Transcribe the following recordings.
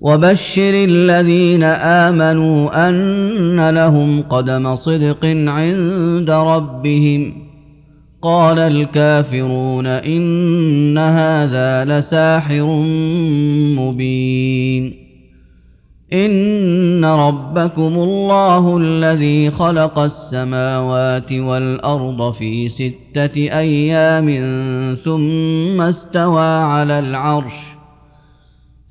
وبشر الذين آمنوا أن لهم قدم صدق عند ربهم. قال الكافرون إن هذا لساحر مبين. إن ربكم الله الذي خلق السماوات والأرض في ستة أيام ثم استوى على العرش.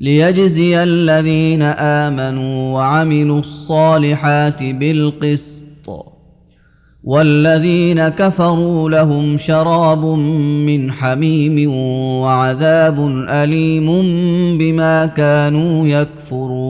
ليجزي الذين آمنوا وعملوا الصالحات بالقسط والذين كفروا لهم شراب من حميم وعذاب أليم بما كانوا يكفرون.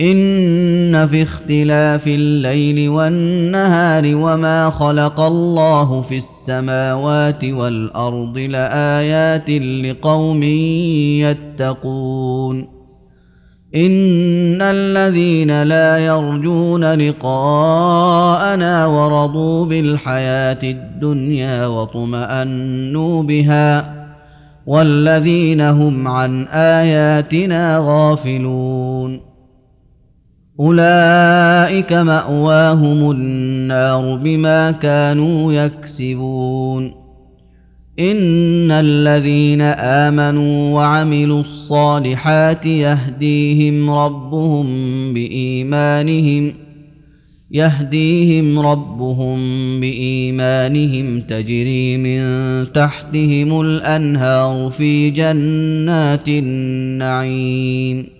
إن في اختلاف الليل والنهار وما خلق الله في السماوات والأرض لآيات لقوم يتقون. إن الذين لا يرجون لقاءنا ورضوا بالحياة الدنيا واطمانوا بها والذين هم عن آياتنا غافلون. أولئك مأواهم النار بما كانوا يكسبون. إن الذين آمنوا وعملوا الصالحات يهديهم ربهم بإيمانهم يهديهم ربهم بإيمانهم تجري من تحتهم الأنهار في جنات النعيم.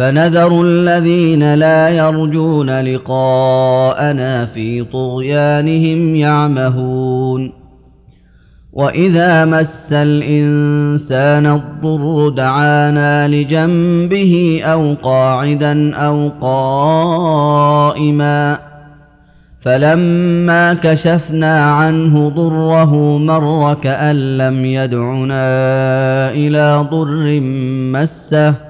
فنذر الذين لا يرجون لقاءنا في طغيانهم يعمهون. وإذا مس الإنسان الضر دعانا لجنبه أو قاعدا أو قائما. فلما كشفنا عنه ضره مر كأن لم يدعنا إلى ضر مسه.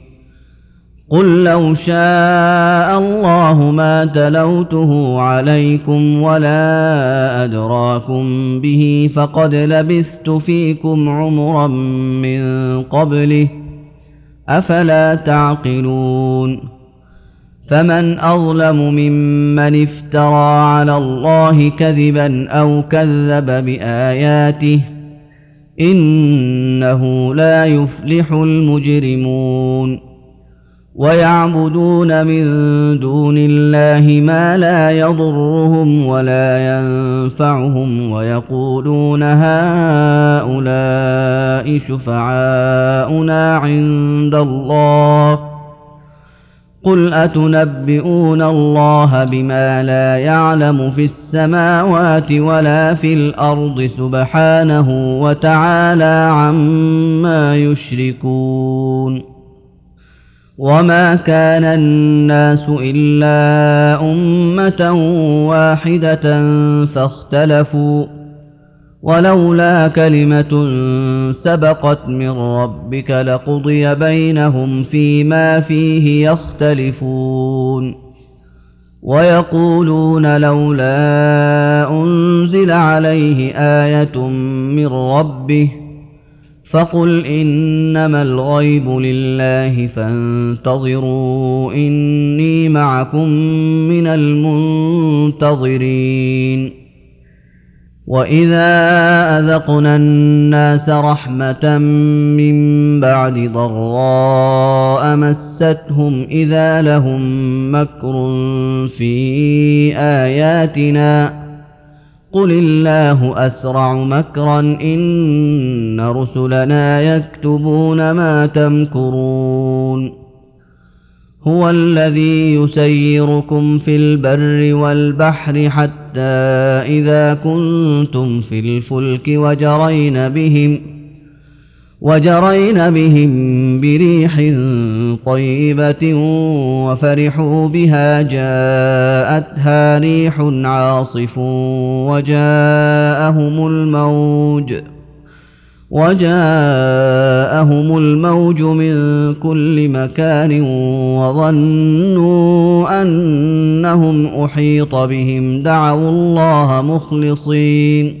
قل لو شاء الله ما تلوته عليكم ولا ادراكم به فقد لبثت فيكم عمرا من قبله افلا تعقلون فمن اظلم ممن افترى على الله كذبا أو كذب باياته انه لا يفلح المجرمون ويعبدون من دون الله ما لا يضرهم ولا ينفعهم ويقولون هؤلاء شفعاؤنا عند الله. قل أتنبئون الله بما لا يعلم في السماوات ولا في الأرض سبحانه وتعالى عما يشركون. وما كان الناس الا امه واحدة فاختلفوا ولولا كلمه سبقت من ربك لقضي بينهم فيما فيه يختلفون ويقولون لولا انزل عليه إيه من ربه فقل إنما الغيب لله فانتظروا إني معكم من المنتظرين. وإذا أذقنا الناس رحمة من بعد ضراء مستهم إذا لهم مكر في آياتنا قل الله اسرع مكرا ان رسلنا يكتبون ما تمكرون هو الذي يسيركم في البر والبحر حتى اذا كنتم في الفلك وجرين بهم وجرين بهم بريح طيبة وفرحوا بها جاءتها ريح عاصف وجاءهم الموج ۖ وجاءهم الموج من كل مكان وظنوا أنهم أحيط بهم دعوا الله مخلصين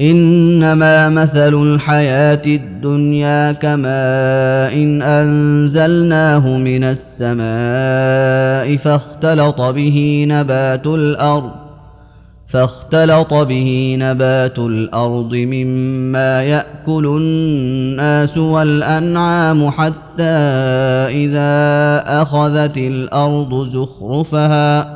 إنما مثل الحياة الدنيا كماء إن أنزلناه من السماء فاختلط به نبات الأرض فاختلط به نبات الأرض مما يأكل الناس والأنعام حتى إذا أخذت الأرض زخرفها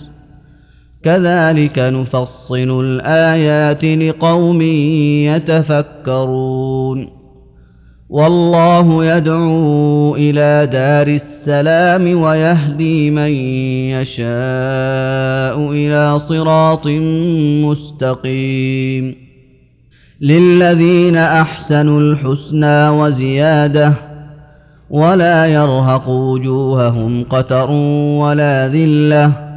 كذلك نفصل الآيات لقوم يتفكرون. والله يدعو إلى دار السلام ويهدي من يشاء إلى صراط مستقيم. للذين أحسنوا الحسنى وزيادة ولا يرهق وجوههم قتر ولا ذلة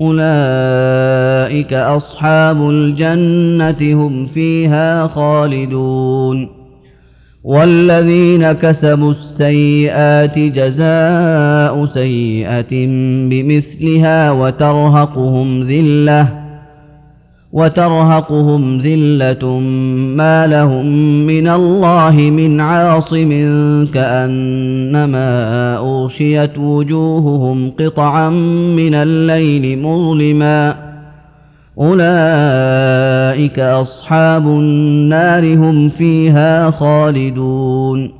اولئك اصحاب الجنه هم فيها خالدون والذين كسبوا السيئات جزاء سيئه بمثلها وترهقهم ذله وترهقهم ذلة ما لهم من الله من عاصم كأنما أغشيت وجوههم قطعا من الليل مظلما. أولئك أصحاب النار هم فيها خالدون.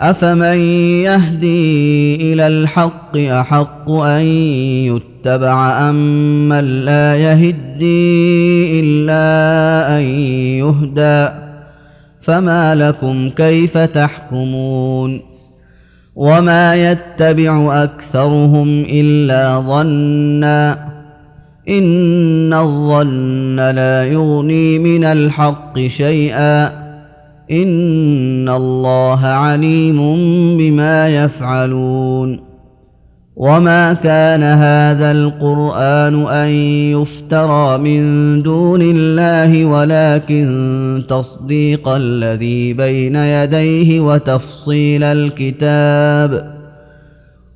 افمن يهدي إلى الحق احق ان يتبع ام من لا يهدي الا ان يهدى فما لكم كيف تحكمون وما يتبع اكثرهم الا ظنا ان الظن لا يغني من الحق شيئا ان الله عليم بما يفعلون وما كان هذا القران ان يفترى من دون الله ولكن تصديق الذي بين يديه وتفصيل الكتاب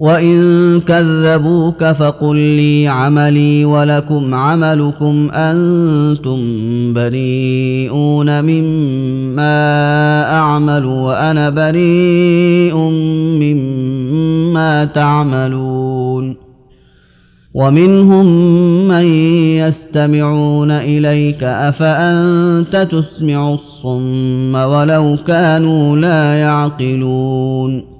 وان كذبوك فقل لي عملي ولكم عملكم أنتم بريئون مما اعمل وأنا بريء مما تعملون ومنهم من يستمعون اليك افانت تسمع الصم ولو كانوا لا يعقلون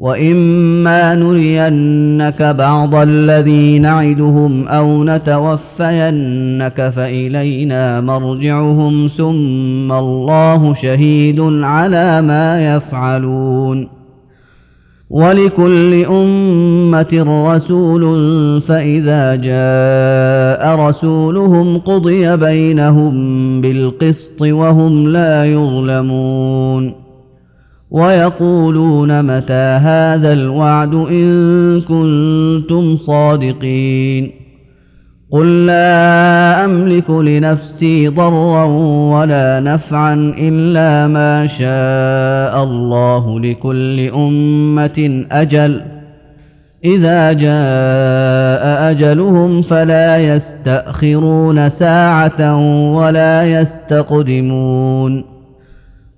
واما نرينك بعض الذي نعدهم أو نتوفينك فالينا مرجعهم ثم الله شهيد على ما يفعلون ولكل امه رسول فاذا جاء رسولهم قضي بينهم بالقسط وهم لا يظلمون ويقولون متى هذا الوعد إن كنتم صادقين قل لا أملك لنفسي ضرا ولا نفعا إلا ما شاء الله لكل أمة أجل إذا جاء أجلهم فلا يستأخرون ساعة ولا يستقدمون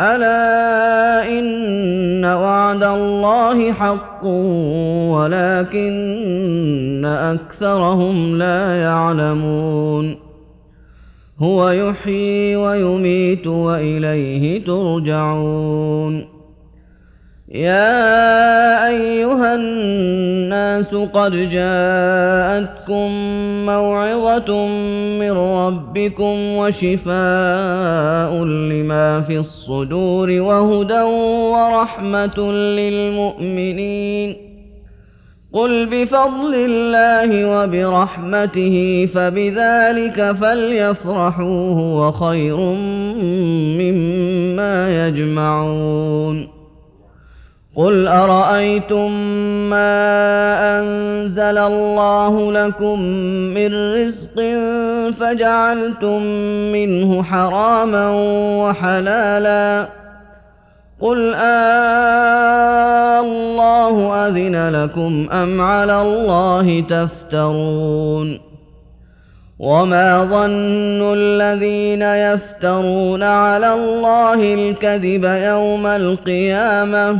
ألا إن وعد الله حق ولكن أكثرهم لا يعلمون. هو يحيي ويميت وإليه ترجعون. يا أيها الناس قد جاءتكم موعظة من ربكم وشفاء لما في الصدور وهدى ورحمة للمؤمنين. قل بفضل الله وبرحمته فبذلك فليفرحوا هو خير مما يجمعون. قل ارايتم ما انزل الله لكم من رزق فجعلتم منه حراما وحلالا قل آه الله اذن لكم ام على الله تفترون وما ظن الذين يفترون على الله الكذب يوم القيامه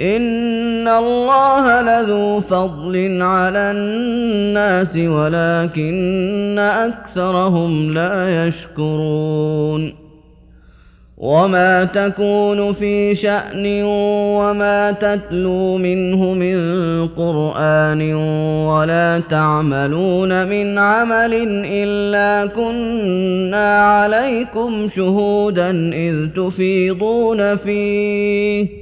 ان الله لذو فضل على الناس ولكن اكثرهم لا يشكرون وما تكون في شأن وما تتلو منه من قرآن ولا تعملون من عمل إلا كنا عليكم شهودا إذ تفيضون فيه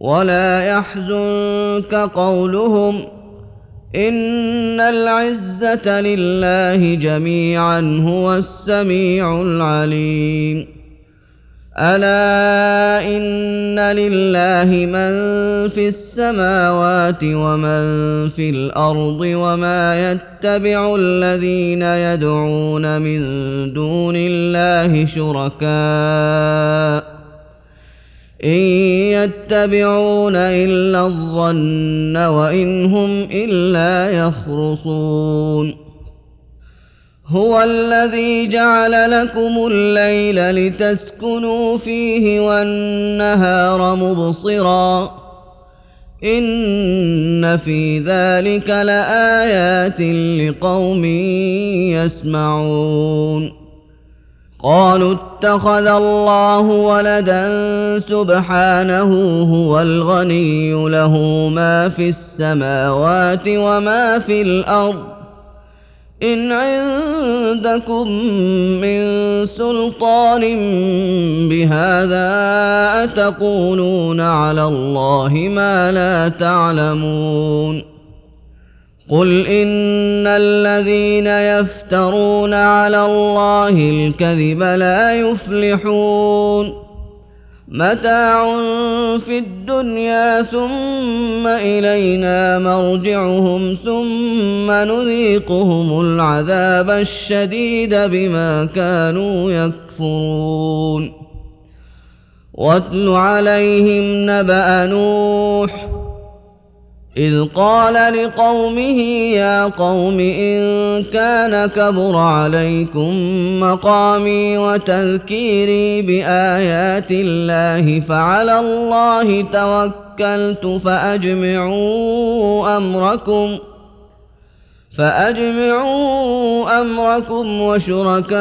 ولا يحزنك قولهم إن العزة لله جميعا هو السميع العليم. ألا إن لله من في السماوات ومن في الأرض وما يتبع الذين يدعون من دون الله شركاء إن يتبعون إلا الظن وإن هم إلا يخرصون. هو الذي جعل لكم الليل لتسكنوا فيه والنهار مبصرا. إن في ذلك لآيات لقوم يسمعون. قالوا اتخذ الله ولدا سبحانه هو الغني له ما في السماوات وما في الأرض. إن عندكم من سلطان بهذا أتقولون على الله ما لا تعلمون. قل ان الذين يفترون على الله الكذب لا يفلحون متاع في الدنيا ثم الينا مرجعهم ثم نذيقهم العذاب الشديد بما كانوا يكفرون واتل عليهم نبا نوح إذ قال لقومه يا قوم إن كان كبر عليكم مقامي وتذكيري بآيات الله فعلى الله توكلت فأجمعوا أمركم ۖ فأجمعوا أمركم وشركاءكم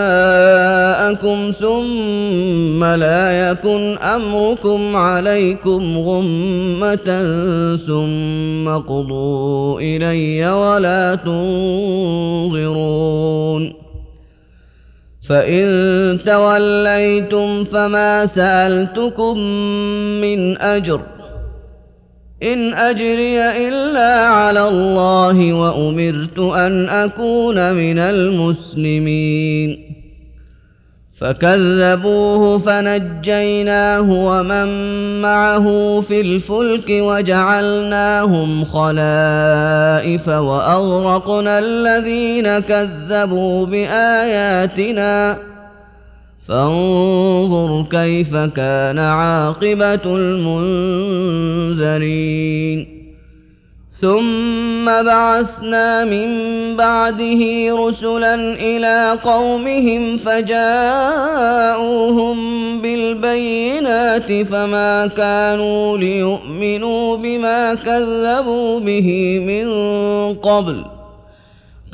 ثم لا يكن أمركم عليكم غمة ثم قضوا إلي ولا تنظرون فإن توليتم فما سألتكم من أجر ۖ إن أجري إلا على الله وأمرت أن أكون من المسلمين. فكذبوه فنجيناه ومن معه في الفلك وجعلناهم خلائف وأغرقنا الذين كذبوا بآياتنا. فانظر كيف كان عاقبة المنذرين. ثم بعثنا من بعده رسلا إلى قومهم فجاءوهم بالبينات فما كانوا ليؤمنوا بما كذبوا به من قبل.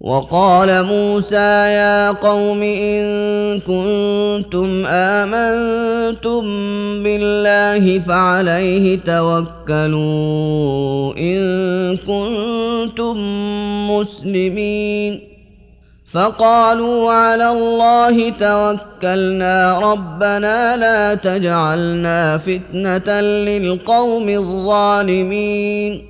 وقال موسى يا قوم إن كنتم آمنتم بالله فعليه توكلوا إن كنتم مسلمين. فقالوا على الله توكلنا ربنا لا تجعلنا فتنة للقوم الظالمين.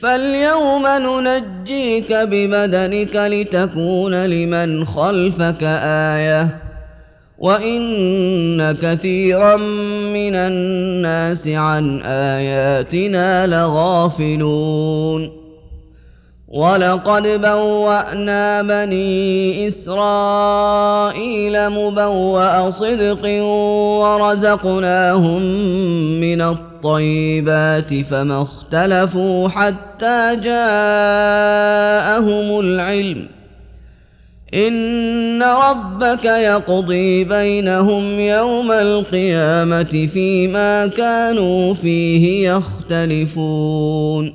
فاليوم ننجيك ببدنك لتكون لمن خلفك آية وإن كثيرا من الناس عن آياتنا لغافلون ولقد بوأنا بني إسرائيل مبوأ صدق ورزقناهم من الطيب الطيبات فما اختلفوا حتى جاءهم العلم. إن ربك يقضي بينهم يوم القيامة فيما كانوا فيه يختلفون.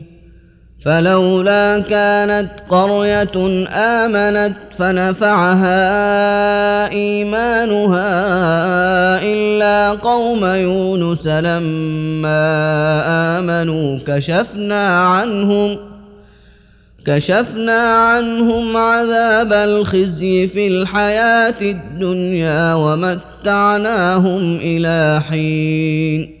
فلولا كانت قرية آمنت فنفعها إيمانها إلا قوم يونس لما آمنوا كشفنا عنهم كشفنا عنهم عذاب الخزي في الحياة الدنيا ومتعناهم إلى حين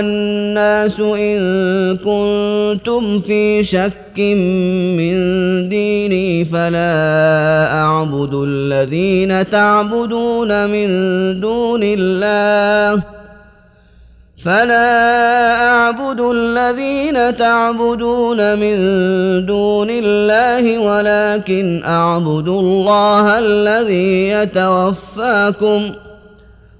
الناس إن كنتم في شك من ديني فلا أعبد الذين تعبدون من دون الله. فلا أعبد الذين تعبدون من دون الله ولكن أعبد الله الذي يتوفاكم.